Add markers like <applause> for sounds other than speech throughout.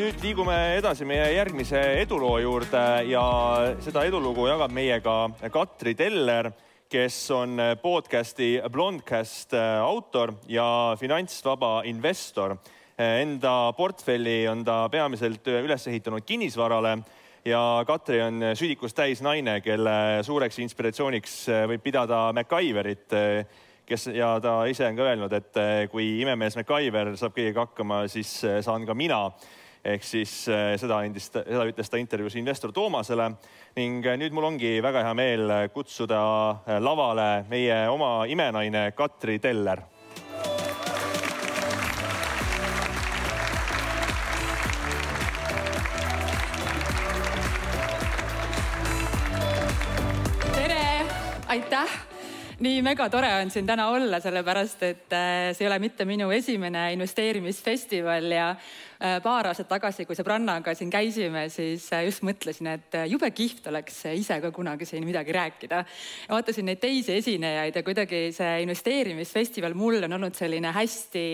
nüüd liigume edasi meie järgmise eduloo juurde ja seda edulugu jagab meiega Katri Teller, kes on podcasti Blondcast autor ja finantsvaba investor. Enda portfelli on ta peamiselt üles ehitanud kinnisvarale ja Katri on südikust täis naine, kelle suureks inspiratsiooniks võib pidada MacGyverit kes ja ta ise on ka öelnud, et kui imemees MacGyver saab kõigega hakkama, siis saan ka mina. Ehk siis eh, seda andis, seda ütles ta intervjuus investor Toomasele. Ning nüüd mul ongi väga hea meel kutsuda lavale meie oma imenaine Katri Teller. Aitäh! Nii megatore on siin täna olla, sellepärast et see ei ole mitte minu esimene investeerimisfestival ja paar aastat tagasi, kui sõbrannaga siin käisime, siis äh, just mõtlesin, et äh, jube kihvt oleks ise ka kunagi siin midagi rääkida. vaatasin neid teisi esinejaid ja kuidagi see investeerimisfestival mul on olnud selline hästi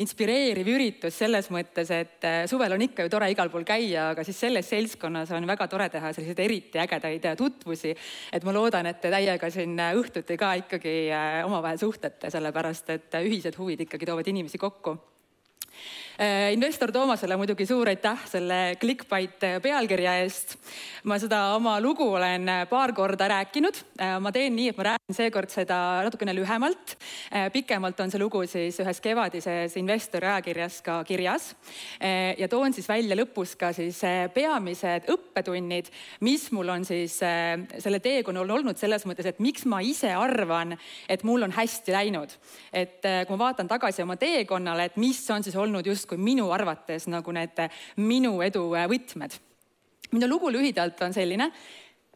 inspireeriv üritus selles mõttes, et suvel on ikka ju tore igal pool käia, aga siis selles seltskonnas on väga tore teha selliseid eriti ägedaid tutvusi. et ma loodan, et te täiega siin õhtuti ka ikkagi omavahel suhtlete, sellepärast et ühised huvid ikkagi toovad inimesi kokku Äh, investor Toomasele muidugi suur aitäh selle clickbait pealkirja eest. ma seda oma lugu olen paar korda rääkinud. Ma teen nii, et ma räägin seekord seda natukene lühemalt. Pikemalt on see lugu siis ühes kevadises investori ajakirjas ka kirjas. ja toon siis välja lõpus ka siis peamised õppetunnid, mis mul on siis selle teekonnal olnud selles mõttes, et miks ma ise arvan, et mul on hästi läinud. et kui ma vaatan tagasi oma teekonnale, et mis on siis olnud just justkui minu arvates nagu need minu edu võtmed. minu lugu lühidalt on selline,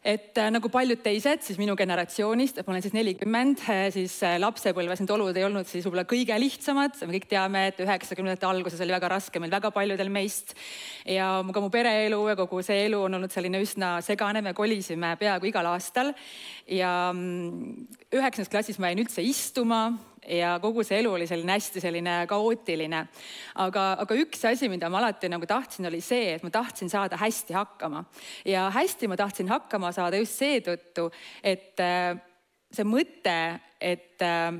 et äh, nagu paljud teised siis minu generatsioonist, ma olen siis nelikümmend, äh, siis äh, lapsepõlves need olud ei olnud siis võib-olla kõige lihtsamad, me kõik teame, et üheksakümnendate alguses oli väga raske meil väga paljudel meist. ja ka mu pereelu ja kogu see elu on olnud selline üsna segane, me kolisime peaaegu igal aastal ja mm, üheksandas klassis ma jäin üldse istuma ja kogu see elu oli selline hästi selline kaootiline. aga, aga üks asi, mida ma alati nagu tahtsin, oli see, et ma tahtsin saada hästi hakkama ja hästi ma tahtsin hakkama saada just seetõttu, et see mõte, et, äh,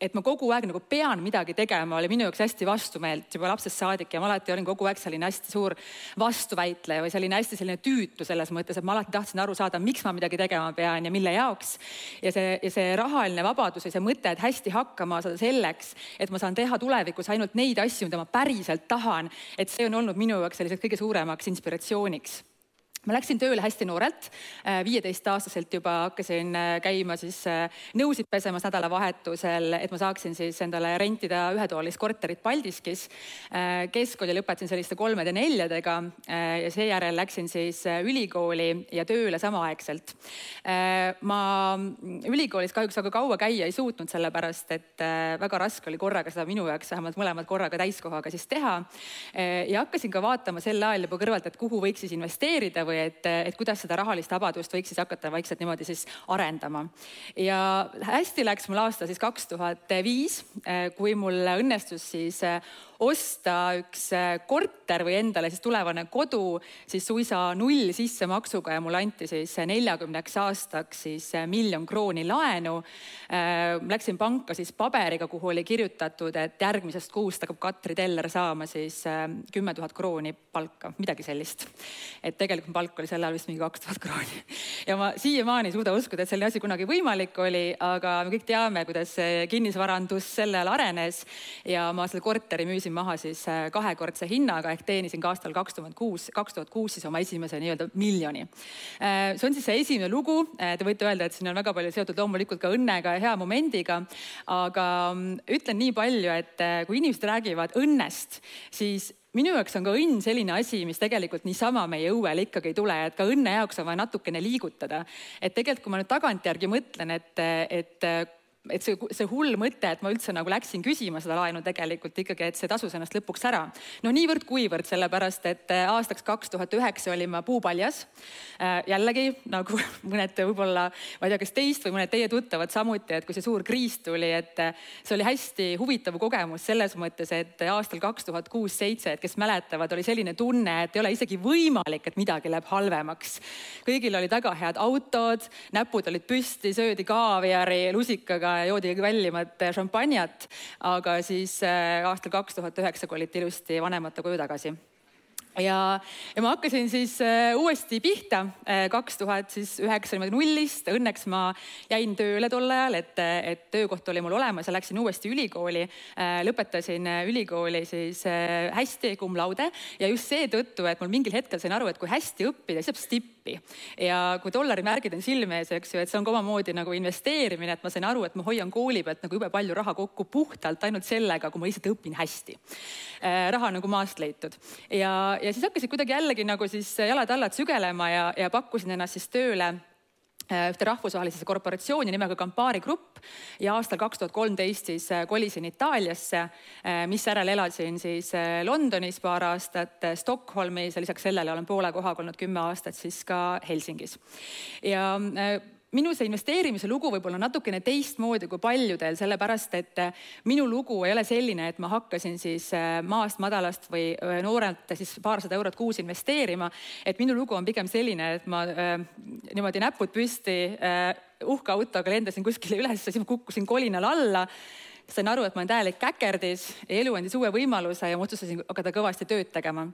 et ma kogu aeg nagu pean midagi tegema, oli minu jaoks hästi vastumeelt juba lapsest saadik ja ma alati olin kogu aeg selline hästi suur vastuväitleja või selline hästi selline tüütu selles mõttes, et ma alati tahtsin aru saada, miks ma midagi tegema pean ja mille jaoks. ja see, ja see rahaline vabadus ja see mõte, et hästi hakkama saada selleks, et ma saan teha tulevikus ainult neid asju, mida ma päriselt tahan, et see on olnud minu jaoks selliseks kõige suuremaks inspiratsiooniks ma läksin tööle hästi noorelt, äh, viieteistaastaselt juba hakkasin äh, käima siis äh, nõusid pesemas nädalavahetusel, et ma saaksin siis endale rentida ühetoalist korterit Paldiskis. keskkooli lõpetasin selliste kolmede-neljadega ja seejärel läksin siis ülikooli ja tööle samaaegselt. ma ülikoolis kahjuks väga kaua käia ei suutnud, sellepärast et väga raske oli korraga seda minu jaoks vähemalt mõlemad korraga täiskohaga siis teha. ja hakkasin ka vaatama sel ajal juba kõrvalt, et kuhu võiks siis investeerida või või et, et kuidas seda rahalist vabadust võiks siis hakata vaikselt niimoodi siis arendama. ja hästi läks mul aasta siis kaks tuhat viis, kui mul õnnestus siis osta üks äh, korter või endale siis tulevane kodu siis suisa null sissemaksuga ja mulle anti siis neljakümneks aastaks siis miljon krooni laenu. Äh, läksin panka siis paberiga, kuhu oli kirjutatud, et järgmisest kuust hakkab Katri Teller saama siis kümme tuhat krooni palka, midagi sellist. et tegelikult palk oli sel ajal vist mingi kaks tuhat krooni. ja ma siiamaani ei suuda uskuda, et selline asi kunagi võimalik oli, aga me kõik teame, kuidas kinnisvarandus sel ajal arenes ja ma selle korteri müüsin maha siis äh, kahekordse hinnaga ehk teenisin ka aastal kaks tuhat kuus, kaks tuhat kuus siis oma esimese nii-öelda miljoni. Äh, see on siis see esimene lugu, äh, te võite öelda, et siin on väga palju seotud loomulikult ka õnnega ja hea momendiga, aga mm, ütlen nii palju, et kui inimesed räägivad õnnest, siis minu jaoks on ka õnn selline asi, mis tegelikult niisama meie õuel ikkagi ei tule, et ka õnne jaoks on vaja natukene liigutada. et tegelikult, kui ma nüüd tagantjärgi mõtlen, et, et et see, see hull mõte, et ma üldse nagu läksin küsima seda laenu tegelikult ikkagi, et see tasus ennast lõpuks ära. no niivõrd-kuivõrd, sellepärast et äh, aastaks kaks tuhat üheksa olin ma puupaljas. Äh, jällegi nagu <laughs> mõned võib-olla, ma ei tea, kas teist või mõned teie tuttavad samuti, et kui see suur kriis tuli, et äh, see oli hästi huvitav kogemus selles mõttes, et aastal kaks tuhat kuus-seitse, et kes mäletavad, oli selline tunne, et ei ole isegi võimalik, et midagi läheb halvemaks. kõigil olid väga head autod, näpud olid püsti, söödi kaaviari lusikaga ja joodi kallimat šampanjat. aga siis äh, aastal kaks tuhat üheksa koliti ilusti vanemate koju tagasi ja, ja ma hakkasin siis äh, uuesti pihta äh, kaks tuhat siis üheksa niimoodi nullist. Õnneks ma jäin tööle tol ajal, et, et töökoht oli mul olemas ja läksin uuesti ülikooli äh,. lõpetasin äh, ülikooli siis äh, hästi cum laude ja just seetõttu, et mul mingil hetkel sain aru, et kui hästi õppida, siis saab stippi. ja kui dollarimärgid on silme ees, eks ju, et see on ka omamoodi nagu investeerimine, et ma sain aru, et ma hoian kooli pealt nagu jube palju raha kokku puhtalt ainult sellega, kui ma lihtsalt õpin hästi äh,. raha nagu maast leitud ja ja siis hakkasid kuidagi jällegi nagu siis jalad-allad sügelema ja, ja pakkusin ennast siis tööle ühte rahvusvahelisse korporatsiooni nimega Campari Grupp ja aastal kaks tuhat kolmteist siis äh, kolisin Itaaliasse, äh, misjärel elasin siis Londonis paar aastat, Stockholmis ja lisaks sellele olen poole kohaga olnud kümme aastat siis ka Helsingis. ja minu see investeerimise lugu võib-olla natukene teistmoodi kui paljudel, sellepärast et äh, minu lugu ei ole selline, et ma hakkasin siis äh, maast madalast või äh, noorelt siis paarsada eurot kuus investeerima. et minu lugu on pigem selline, et ma äh, niimoodi näpud püsti äh, uhke autoga lendasin kuskile üles, siis ma kukkusin kolinal alla sain aru, et ma olen täielik käkerdis, elu andis uue võimaluse ja ma otsustasin hakata kõvasti tööd tegema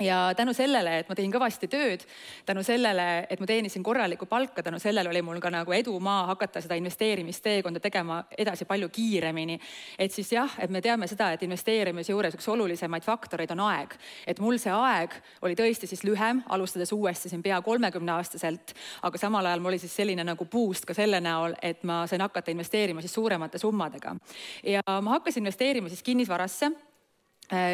ja tänu sellele, et ma tegin kõvasti tööd, tänu sellele, et ma teenisin korralikku palka, tänu sellele oli mul ka nagu edumaa hakata seda investeerimisteekonda tegema edasi palju kiiremini. et siis jah, et me teame seda, et investeerimise juures üks olulisemaid faktoreid on aeg. et mul see aeg oli tõesti siis lühem, alustades uuesti siin pea kolmekümne aastaselt, aga samal ajal mul oli siis selline nagu boost ka selle näol, et ma sain hakata investeerima siis suuremate summadega. ja ma hakkasin investeerima siis kinnisvarasse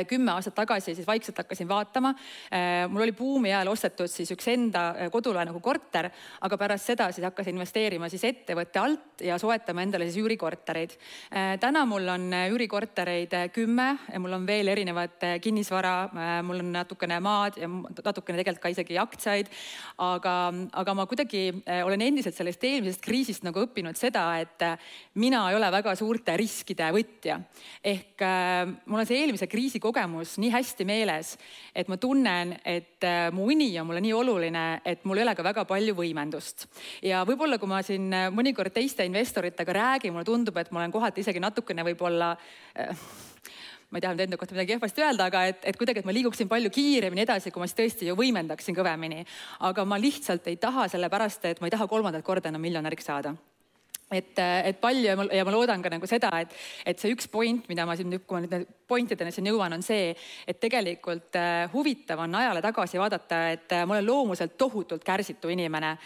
kümme aastat tagasi siis vaikselt hakkasin vaatama. Äh, mul oli buumi ajal ostetud siis üks enda äh, kodulaenuga korter, aga pärast seda siis hakkasin investeerima siis ettevõtte alt ja soetama endale siis üürikortereid. täna mul on üürikortereid kümme mul on veel erinevat kinnisvara, mul on natukene maad ja natukene tegelikult ka isegi aktsiaid. aga, aga ma kuidagi olen endiselt sellest eelmisest kriisist nagu õppinud seda, et mina ei ole väga suurte riskide võtja. ehk mul on see eelmise kriisi kriisikogemus nii hästi meeles, et ma tunnen, et äh, mu uni on mulle nii oluline, et mul ei ole ka väga palju võimendust. ja võib-olla, kui ma siin äh, mõnikord teiste investoritega räägin, mulle tundub, et ma olen kohati isegi natukene võib-olla äh, ma ei taha nüüd enda kohta midagi kehvasti öelda, aga et, et kuidagi, et ma liiguksin palju kiiremini edasi, kui ma siis tõesti ju võimendaksin kõvemini. aga ma lihtsalt ei taha, sellepärast et ma ei taha kolmandat korda enam miljonäriks saada et, et palju ja ma, ja ma loodan ka nagu seda, et, et see üks point, mida ma siin, kui ma nüüd pointideni siin jõuan, on see, et tegelikult äh, huvitav on ajale tagasi vaadata, et äh, ma olen loomuselt tohutult kärsitu inimene.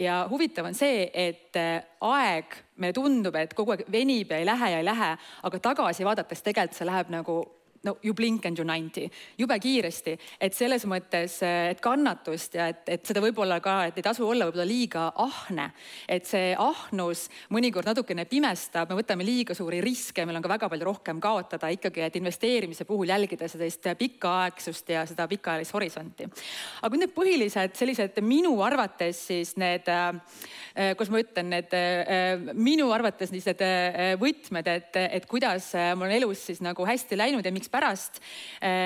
Ja huvitav on see, et äh, aeg meile tundub, et kogu aeg venib ja ei lähe ja ei lähe, aga tagasi vaadates tegelikult see läheb nagu no you blink and you ninety, jube kiiresti, et selles mõttes, et kannatust ja et, et seda võib-olla ka, et ei tasu olla võib-olla liiga ahne. et see ahnus mõnikord natukene pimestab, me võtame liiga suuri riske, meil on ka väga palju rohkem kaotada ikkagi, et investeerimise puhul jälgida sellist pikaaegsust ja seda pikaajalist horisonti. aga nüüd need põhilised sellised minu arvates siis need Äh, kus ma ütlen, et äh, minu arvates sellised võtmed, et, et kuidas mul on elus siis nagu hästi läinud ja mikspärast.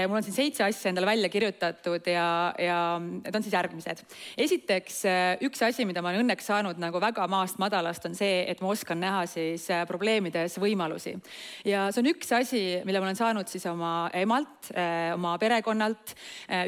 mul on siin seitse asja endale välja kirjutatud ja, ja need on siis järgmised. esiteks üks asi, mida ma olen õnneks saanud nagu väga maast madalast, on see, et ma oskan näha siis probleemides võimalusi. ja see on üks asi, mille ma olen saanud siis oma emalt, oma perekonnalt.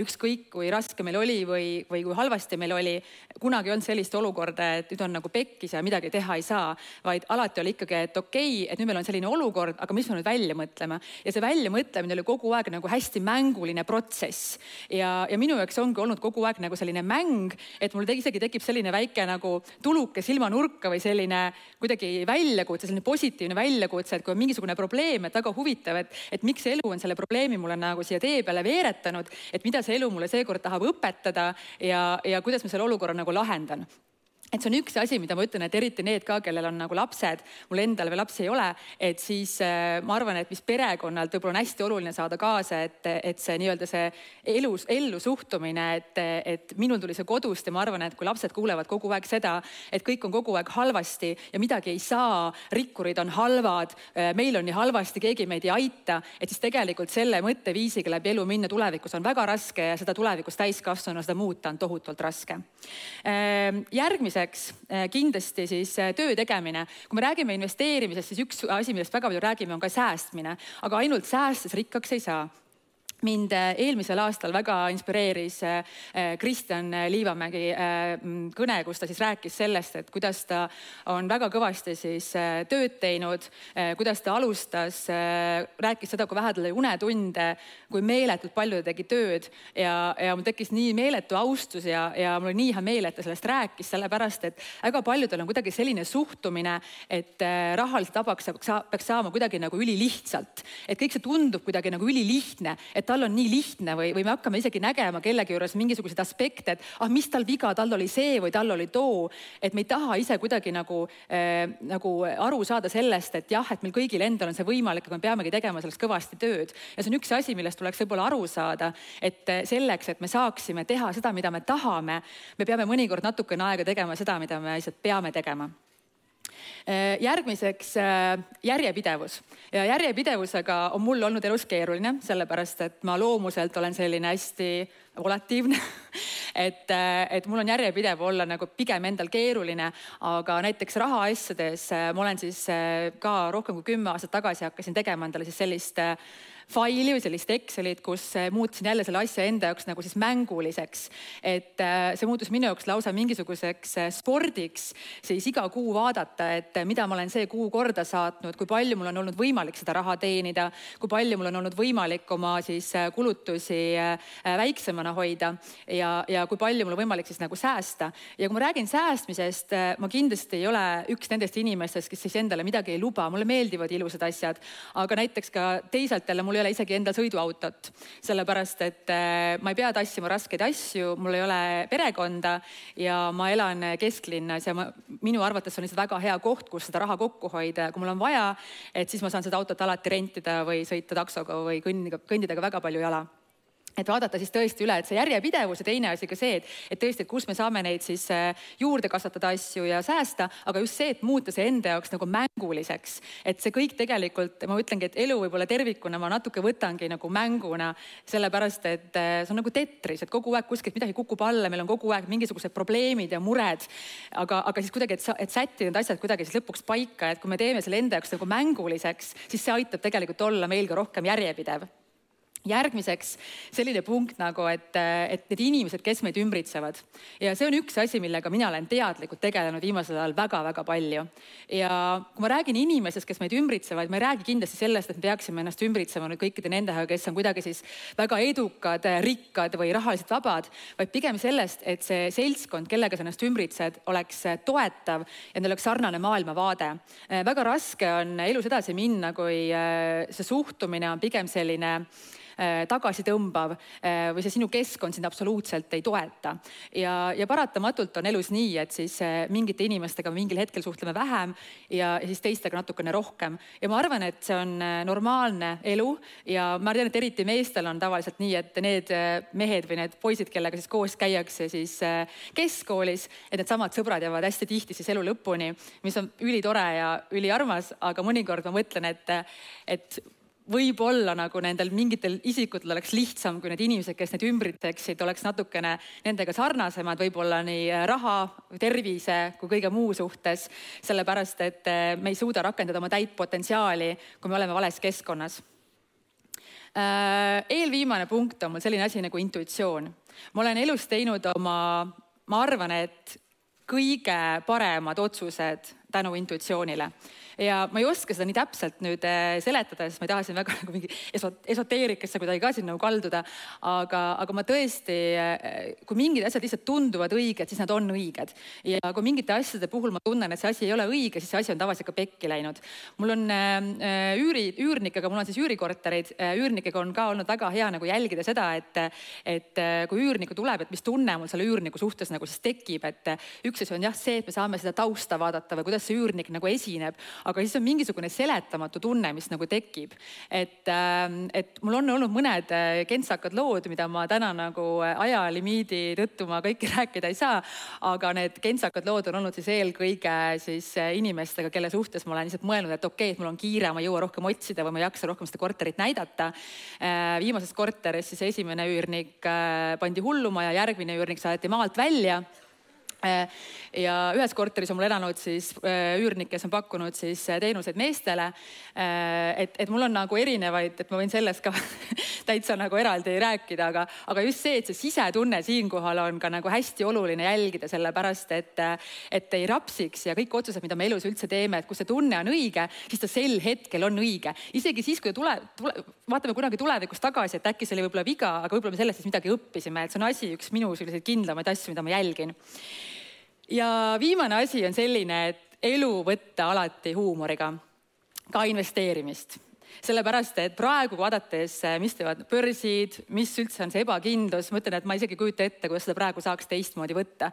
ükskõik kui raske meil oli või, või kui halvasti meil oli, kunagi ei olnud sellist olukorda, et nüüd on nagu pekkis ja midagi teha ei saa, vaid alati oli ikkagi, et okei okay,, et nüüd meil on selline olukord, aga mis me nüüd välja mõtleme. ja see väljamõtlemine oli kogu aeg nagu hästi mänguline protsess. ja, ja minu jaoks ongi olnud kogu aeg nagu selline mäng, et mul isegi tekib selline väike nagu tuluke silmanurka või selline kuidagi väljakutse, selline positiivne väljakutse, et kui on mingisugune probleem, et väga huvitav, et, et miks elu on selle probleemi mulle nagu siia tee peale veeretanud, et mida see elu mulle seekord tahab õpetada ja, ja kuidas ma selle olukorra nagu lahendan et see on üks asi, mida ma ütlen, et eriti need ka, kellel on nagu lapsed, mul endal veel lapsi ei ole, et siis äh, ma arvan, et mis perekonnalt võib-olla on hästi oluline saada kaasa, et, et see nii-öelda see elus, ellu suhtumine, et, et minul tuli see kodust ja ma arvan, et kui lapsed kuulevad kogu aeg seda, et kõik on kogu aeg halvasti ja midagi ei saa, rikkurid on halvad, äh, meil on nii halvasti, keegi meid ei aita, et siis tegelikult selle mõtteviisiga läbi elu minna tulevikus on väga raske ja seda tulevikus täiskasvanuna seda muuta on tohutult raske. Äh, järgmise teiseks eh, kindlasti siis eh, töö tegemine. kui me räägime investeerimisest, siis üks asi, millest väga palju räägime, on ka säästmine, aga ainult säästes rikkaks ei saa mind äh, eelmisel aastal väga inspireeris äh, äh, Kristjan Liivamägi mm, kõne, kus ta siis rääkis sellest, et kuidas ta on väga kõvasti siis tööd teinud, kuidas ta alustas, rääkis seda, kui vähe tal oli unetunde, kui meeletult palju ta tegi tööd ja, ja mul tekkis nii meeletu austus ja, ja mul oli nii hea meel, et ta sellest rääkis, sellepärast et väga paljudel on kuidagi selline suhtumine, et rahalised vabaks peaks saama kuidagi nagu ülilihtsalt, et kõik see tundub kuidagi nagu ülilihtne, et tal on nii lihtne või, või me hakkame isegi nägema kellegi juures mingisuguseid aspekte, et ah, mis tal viga, tal oli see või tal oli too. et me ei taha ise kuidagi nagu äh,, nagu aru saada sellest, et jah, et meil kõigil endal on see võimalik, aga me peamegi tegema selles kõvasti tööd. ja see on üks asi, millest tuleks võib-olla aru saada, et selleks, et me saaksime teha seda, mida me tahame, me peame mõnikord natukene aega tegema seda, mida me lihtsalt peame tegema järgmiseks äh, järjepidevus. Ja järjepidevusega on mul olnud elus keeruline, sellepärast et ma loomuselt olen selline hästi volatiivne. <laughs> Et, äh, et mul on järjepidev olla nagu pigem endal keeruline, aga näiteks rahaasjades ma olen siis ka rohkem kui kümme aastat tagasi hakkasin tegema endale siis sellist faili või sellist Excelit, kus muutsin jälle selle asja enda jaoks nagu siis mänguliseks. et äh, see muutus minu jaoks lausa mingisuguseks äh, spordiks, siis iga kuu vaadata, et äh, mida ma olen see kuu korda saatnud, kui palju mul on olnud võimalik seda raha teenida, kui palju mul on olnud võimalik oma siis kulutusi väiksemana hoida ja, ja kui palju mul on võimalik siis nagu säästa. ja kui ma räägin säästmisest, ma kindlasti ei ole üks nendest inimestest, kes siis endale midagi ei luba, mulle meeldivad ilusad asjad, aga näiteks ka teisalt jälle mul ei ole isegi endal sõiduautot, sellepärast et äh, ma ei pea tassima raskeid asju, mul ei ole perekonda ja ma elan kesklinnas ja ma, minu arvates on lihtsalt väga hea koht, kus seda raha kokku hoida. Ja kui mul on vaja, et siis ma saan seda autot alati rentida või sõita taksoga või kõndida, kõndida ka väga palju jala et vaadata siis tõesti üle, et see järjepidevus ja teine asi ka see, et, et tõesti, et kus me saame neid siis äh, juurde kasvatada asju ja säästa, aga just see, et muuta see enda jaoks nagu mänguliseks. et see kõik tegelikult, ma ütlengi, et elu võib-olla tervikuna ma natuke võtangi nagu mänguna, sellepärast et äh, see on nagu tetris, et kogu aeg kuskilt midagi kukub alla, meil on kogu aeg mingisugused probleemid ja mured. aga, aga siis kuidagi, et, et sättida need asjad kuidagi siis lõpuks paika, et kui me teeme selle enda jaoks nagu mänguliseks, siis see aitab tegelikult olla meil ka rohkem järjepidev järgmiseks selline punkt nagu, et, et need inimesed, kes meid ümbritsevad ja see on üks asi, millega mina olen teadlikult tegelenud viimasel ajal väga-väga palju. ja kui ma räägin inimestest, kes meid ümbritsevad, ma ei räägi kindlasti sellest, et me peaksime ennast ümbritsema nüüd kõikide nendega, kes on kuidagi siis väga edukad, rikkad või rahaliselt vabad, vaid pigem sellest, et see seltskond, kellega sa ennast ümbritsed, oleks toetav ja neil oleks sarnane maailmavaade. väga raske on elus edasi minna, kui äh, see suhtumine on pigem selline tagasitõmbav äh, või see sinu keskkond sind absoluutselt ei toeta. ja, ja paratamatult on elus nii, et siis äh, mingite inimestega mingil hetkel suhtleme vähem ja, ja siis teistega natukene rohkem. ja ma arvan, et see on normaalne elu ja ma tean, et eriti meestel on tavaliselt nii, et need mehed või need poisid, kellega siis koos käiakse siis keskkoolis, et needsamad sõbrad jäävad hästi tihti siis elu lõpuni, mis on ülitore ja üliarmas, aga mõnikord ma mõtlen, et, et võib-olla nagu nendel mingitel isikutel oleks lihtsam, kui need inimesed, kes neid ümbritseksid, oleks natukene nendega sarnasemad, võib-olla nii äh, raha, tervise kui kõige muu suhtes. sellepärast, et äh, me ei suuda rakendada oma täit potentsiaali, kui me oleme vales keskkonnas. Äh, eelviimane punkt on mul selline asi nagu intuitsioon. ma olen elus teinud oma, ma arvan, et kõige paremad otsused tänu intuitsioonile ja ma ei oska seda nii täpselt nüüd äh, seletada, sest ma ei taha siin väga <laughs> nagu mingi esoteerikasse kuidagi ka siin nagu kalduda. aga, aga ma tõesti, äh, kui mingid asjad lihtsalt tunduvad õiged, siis nad on õiged. ja kui mingite asjade puhul ma tunnen, et see asi ei ole õige, siis see asi on tavaliselt ka pekki läinud. mul on äh, üüri, üürnikega, mul on siis üürikortereid, üürnikega on ka olnud väga hea nagu jälgida seda, et, et kui üürniku tuleb, et mis tunne mul selle üürniku suhtes nagu siis tekib, et üks asi on jah see, et me saame seda tausta vaadata või kuidas see üürnik nagu esineb, aga siis on mingisugune seletamatu tunne, mis nagu tekib. et, ähm, et mul on olnud mõned äh, kentsakad lood, mida ma täna nagu äh, ajalimiidi tõttu ma kõiki <laughs> rääkida ei saa, aga need kentsakad lood on olnud siis eelkõige siis äh, inimestega, kelle suhtes ma olen lihtsalt mõelnud, et okei okay,, et mul on kiire, ma ei jõua rohkem otsida või ma ei jaksa rohkem seda korterit näidata. viimases korteris siis esimene üürnik pandi hulluma ja järgmine üürnik saadeti maalt välja ja ühes korteris on mul elanud siis äh, üürnik, kes on pakkunud siis äh, teenuseid meestele. et, et mul on nagu erinevaid, et ma võin sellest ka <laughs> täitsa nagu eraldi rääkida, aga, aga just see, et see sisetunne siinkohal on ka nagu hästi oluline jälgida, sellepärast et, et ei rapsiks ja kõik otsused, mida me elus üldse teeme, et kui see tunne on õige, siis ta sel hetkel on õige. isegi siis, kui tule, tule, vaatame kunagi tulevikus tagasi, et äkki see oli võib-olla viga, aga võib-olla me sellest siis midagi õppisime, et see on asi, üks minu selliseid kindlamaid asju, mida ma jälgin ja viimane asi on selline, et elu võtta alati huumoriga, ka investeerimist sellepärast, et praegu vaadates, mis teevad börsid, mis üldse on see ebakindlus, ma ütlen, et ma isegi ei kujuta ette, kuidas seda praegu saaks teistmoodi võtta.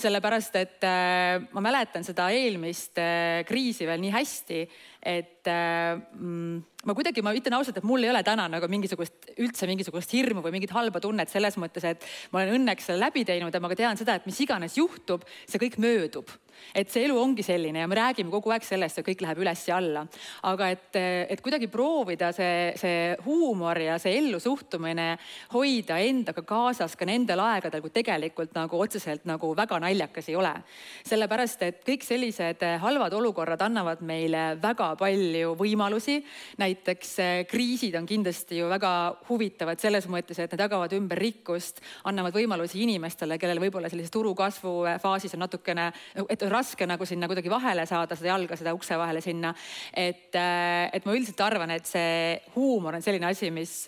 sellepärast, et äh, ma mäletan seda eelmist äh, kriisi veel nii hästi, et mm, ma kuidagi, ma ütlen ausalt, et mul ei ole täna nagu mingisugust, üldse mingisugust hirmu või mingit halba tunnet selles mõttes, et ma olen õnneks selle läbi teinud ja ma ka tean seda, et mis iganes juhtub, see kõik möödub. Et see elu ongi selline ja me räägime kogu aeg sellest, et kõik läheb üles ja alla. aga et, et kuidagi proovida see, see huumor ja see ellusuhtumine hoida endaga kaasas ka nendel aegadel, kui tegelikult nagu otseselt nagu väga naljakas ei ole. sellepärast, et kõik sellised halvad olukorrad annavad meile väga palju võimalusi. näiteks eh, kriisid on kindlasti ju väga huvitavad selles mõttes, et need jagavad ümber rikkust, annavad võimalusi inimestele, kellel võib-olla sellises turukasvu faasis on natukene, et raske nagu sinna kuidagi vahele saada, seda jalga, seda ukse vahele sinna. et, eh, et ma üldiselt arvan, et see huumor on selline asi, mis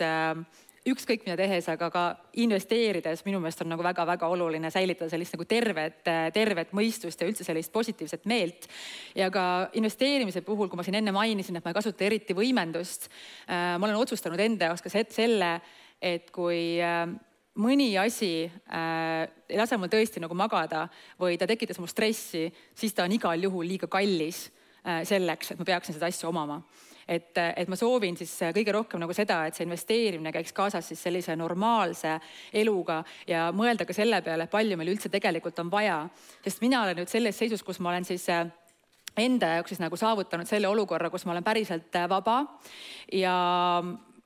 ükskõik mida tehes, aga ka investeerides minu meelest on nagu väga-väga oluline säilitada sellist nagu tervet, tervet mõistust ja üldse sellist positiivset meelt. ja ka investeerimise puhul, kui ma siin enne mainisin, et ma ei kasuta eriti võimendust äh,, ma olen otsustanud enda jaoks ka selle, et kui äh, mõni asi äh, ei lase mul tõesti nagu magada või ta tekitas mul stressi, siis ta on igal juhul liiga kallis äh, selleks, et ma peaksin seda asja omama et, et ma soovin siis kõige rohkem nagu seda, et see investeerimine käiks kaasas siis sellise normaalse eluga ja mõelda ka selle peale, palju meil üldse tegelikult on vaja. sest mina olen nüüd selles seisus, kus ma olen siis äh, enda jaoks siis nagu saavutanud selle olukorra, kus ma olen päriselt äh, vaba ja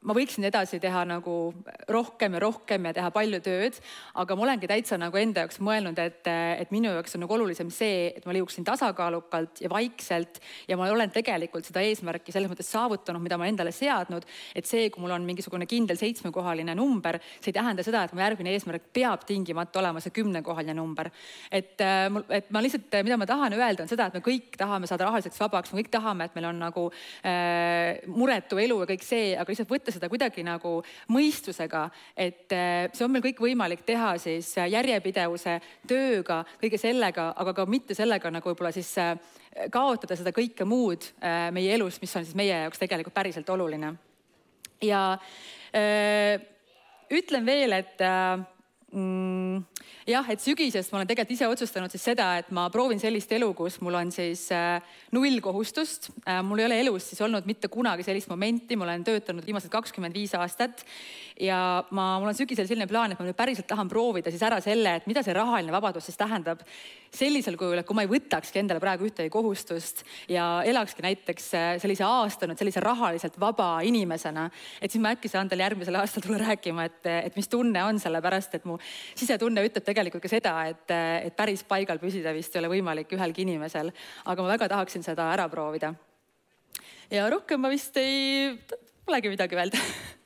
ma võiksin edasi teha nagu rohkem ja rohkem ja teha palju tööd, aga ma olengi täitsa nagu enda jaoks mõelnud, et, et minu jaoks on nagu olulisem see, et ma liiguksin tasakaalukalt ja vaikselt ja ma olen tegelikult seda eesmärki selles mõttes saavutanud, mida ma endale seadnud. et see, kui mul on mingisugune kindel seitsmekohaline number, see ei tähenda seda, et mu järgmine eesmärk peab tingimata olema see kümnekohaline number. et äh, et ma lihtsalt, mida ma tahan öelda, on seda, et me kõik tahame saada rahaliseks vabaks, me kõik tahame, et meil on nagu äh, muretu elu ja kõik see, aga lihtsalt võtta võtta seda kuidagi nagu mõistusega, et eh, see on meil kõik võimalik teha siis järjepidevuse, tööga, kõige sellega, aga ka mitte sellega nagu võib-olla siis eh, kaotada seda kõike muud eh, meie elus, mis on siis meie jaoks tegelikult päriselt oluline. ja öö, ütlen veel, et mm, jah, et sügisest ma olen tegelikult ise otsustanud siis seda, et ma proovin sellist elu, kus mul on siis äh, null kohustust äh,. mul ei ole elus siis olnud mitte kunagi sellist momenti, ma olen töötanud viimased kakskümmend viis aastat ja ma, mul on sügisel selline plaan, et ma nüüd päriselt tahan proovida siis ära selle, et mida see rahaline vabadus siis tähendab sellisel kujul, et kui ma ei võtakski endale praegu ühtegi kohustust ja elakski näiteks äh, sellise aasta nüüd sellise rahaliselt vaba inimesena, et siis ma äkki saan teile järgmisel aastal tulla rääkima, et, et mis tunne on, sellepärast et mu sisetunne ütleb tegelikult ka seda, et, et päris paigal püsida vist ei ole võimalik ühelgi inimesel, aga ma väga tahaksin seda ära proovida. ja rohkem ma vist ei, polegi midagi öelda <laughs>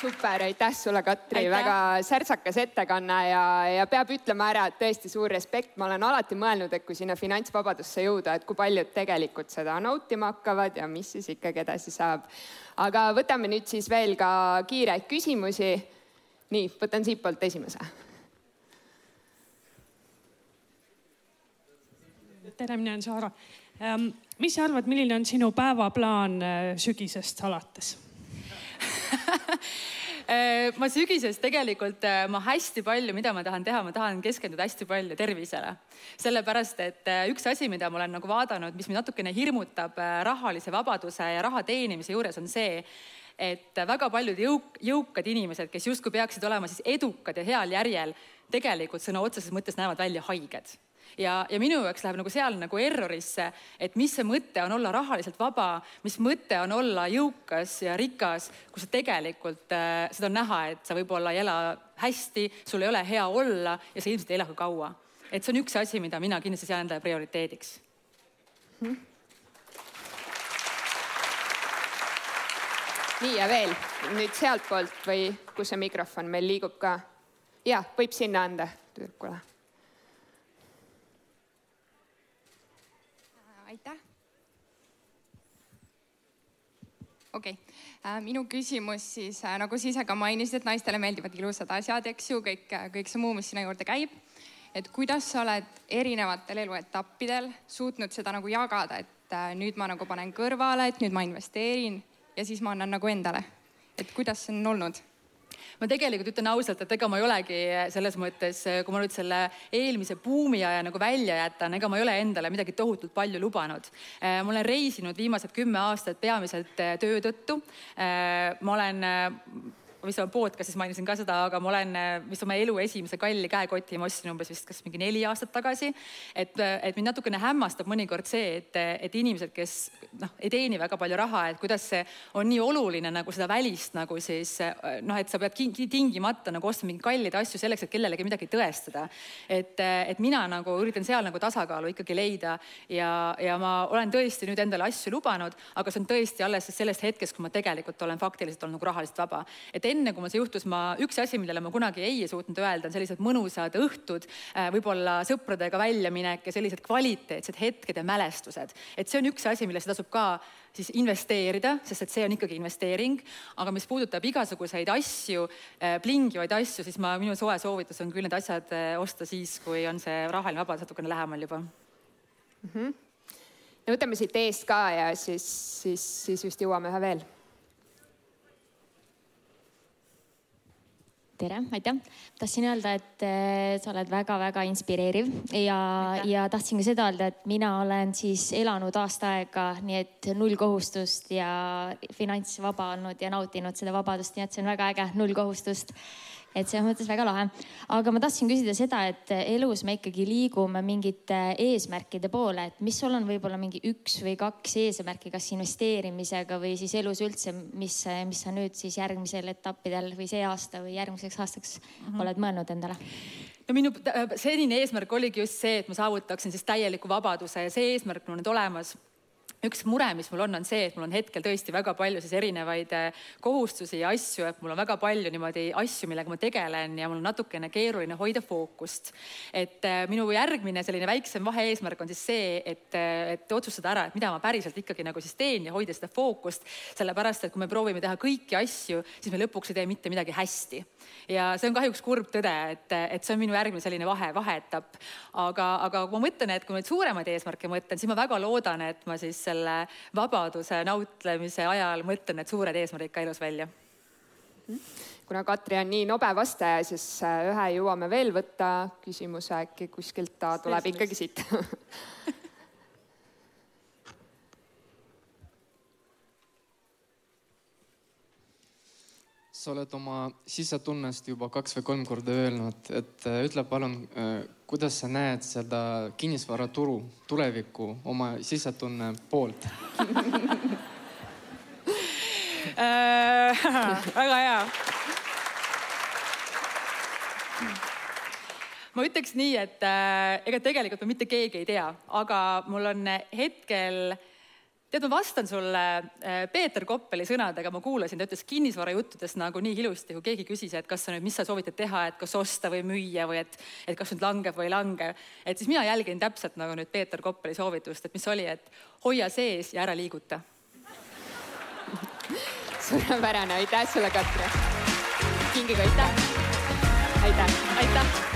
super, aitäh sulle, Katri, väga särtsakas ettekanne ja, ja peab ütlema ära, et tõesti suur respekt, ma olen alati mõelnud, et kui sinna finantsvabadusse jõuda, et kui paljud tegelikult seda nautima hakkavad ja mis siis ikkagi edasi saab. aga võtame nüüd siis veel ka kiireid küsimusi. nii, võtan siitpoolt esimese. tere, mina olen Saara. Ehm, mis sa arvad, milline on sinu päevaplaan äh, sügisest alates? <laughs> <laughs> Äh, ma sügises tegelikult, äh, ma hästi palju, mida ma tahan teha, ma tahan keskenduda hästi palju tervisele. sellepärast, et äh, üks asi, mida ma olen nagu vaadanud, mis mind natukene hirmutab rahalise vabaduse ja raha teenimise juures, on see, et väga paljud jõuk, jõukad inimesed, kes justkui peaksid olema siis edukad ja heal järjel, tegelikult sõna otseses mõttes näevad välja haiged ja, ja minu jaoks läheb nagu seal nagu errorisse, et mis see mõte on olla rahaliselt vaba, mis mõte on olla jõukas ja rikas, kui sa tegelikult äh,, seda on näha, et sa võib-olla ei ela hästi, sul ei ole hea olla ja sa ilmselt ei ela ka kaua. et see on üks asi, mida mina kindlasti sean endale prioriteediks hmm.. nii ja veel nüüd sealtpoolt või kus see mikrofon meil liigub ka? ja võib sinna anda tüdrukule aitäh. okei okay., äh, minu küsimus siis äh, nagu sa ise ka mainisid, et naistele meeldivad ilusad asjad, eks ju, kõik, äh, kõik see muu, mis sinna juurde käib. et kuidas sa oled erinevatel eluetappidel suutnud seda nagu jagada, et nüüd ma nagu panen kõrvale, et nüüd ma investeerin ja siis ma annan nagu endale. et kuidas see on olnud? Ma tegelikult ütlen ausalt, et ega ma ei olegi selles mõttes, kui ma nüüd selle eelmise buumi aja nagu välja jätan, ega ma ei ole endale midagi tohutult palju lubanud. Äh, ma olen reisinud viimased kümme aastat peamiselt äh, töö tõttu. Äh, ma olen mis oma podcast'is mainisin ka seda, aga ma olen vist oma elu esimese kalli käekoti ma ostsin umbes vist kas mingi neli aastat tagasi. et, et mind natukene hämmastab mõnikord see, et, et inimesed, kes noh, ei teeni väga palju raha, et kuidas see on nii oluline nagu seda välist nagu siis noh, et sa pead tingimata nagu ostma mingeid kalleid asju selleks, et kellelegi midagi tõestada. et, et mina nagu üritan seal nagu tasakaalu ikkagi leida ja, ja ma olen tõesti nüüd endale asju lubanud, aga see on tõesti alles sellest hetkest, kui ma tegelikult olen faktiliselt olnud nagu rahaliselt vaba. et enne kui mul see juhtus, ma, üks asi, millele ma kunagi ei suutnud öelda, on sellised mõnusad õhtud, äh, võib-olla sõpradega väljaminek ja sellised kvaliteetsed hetked ja mälestused. et see on üks asi, millesse tasub ka siis investeerida, sest et see on ikkagi investeering. aga mis puudutab igasuguseid asju, äh, plingivaid asju, siis ma, minu soe soovitus on küll need asjad äh, osta siis, kui on see rahaline vabadus natukene lähemal juba mm. -hmm. no võtame siit eest ka ja siis, siis, siis vist jõuame ühe veel tere, aitäh. tahtsin öelda, et eh, sa oled väga-väga inspireeriv ja, ja tahtsin ka seda öelda, et mina olen siis elanud aasta aega, nii et null kohustust ja finantsvaba olnud ja nautinud seda vabadust, nii et see on väga äge, null kohustust et selles mõttes väga lahe. aga ma tahtsin küsida seda, et elus me ikkagi liigume mingite eesmärkide poole, et mis sul on võib-olla mingi üks või kaks eesmärki, kas investeerimisega või siis elus üldse, mis, mis sa nüüd siis järgmisel etappidel või see aasta või järgmiseks aastaks mm -hmm. oled mõelnud endale? no minu senine eesmärk oligi just see, et ma saavutaksin siis täieliku vabaduse ja see eesmärk on nüüd olemas üks mure, mis mul on, on see, et mul on hetkel tõesti väga palju siis erinevaid äh, kohustusi ja asju, et mul on väga palju niimoodi asju, millega ma tegelen ja mul on natukene keeruline hoida fookust. et äh, minu järgmine selline väiksem vahe-eesmärk on siis see, et, äh, et otsustada ära, et mida ma päriselt ikkagi nagu siis teen ja hoida seda fookust. sellepärast, et kui me proovime teha kõiki asju, siis me lõpuks ei tee mitte midagi hästi. ja see on kahjuks kurb tõde, et, et see on minu järgmine selline vahe, vaheetapp. aga, aga kui ma mõtlen, et kui ma nüüd suuremaid eesmärke mõtlen, siis ma väga loodan, et ma siis selle vabaduse nautlemise ajal mõtlen need suured eesmärgid ka elus välja. Kuna Katri on nii nobe vastaja, siis äh, ühe jõuame veel võtta. Küsimuse, äkki kuskilt ta tuleb ikkagi siit. <laughs> Sa oled oma sisetunnest juba kaks või kolm korda öelnud, et äh, ütle palun, äh, kuidas sa näed seda kinnisvaraturu tulevikku oma sisetunne poolt <laughs> äh, väga hea. ma ütleks nii, et ega tegelikult mitte keegi ei tea, aga mul on hetkel tead, ma vastan sulle äh, Peeter Koppeli sõnadega, ma kuulasin, ta ütles kinnisvarajuttudest nagu nii ilusti, kui keegi küsis, et kas sa nüüd, mis sa soovitad teha, et kas osta või müüa või et, et kas nüüd langeb või ei lange. et siis mina jälgin täpselt nagu nüüd Peeter Koppeli soovitust, et mis oli, et hoia sees ja ära liiguta <laughs> suurepärane, aitäh sulle, Katri. kingiga aitäh. aitäh. aitäh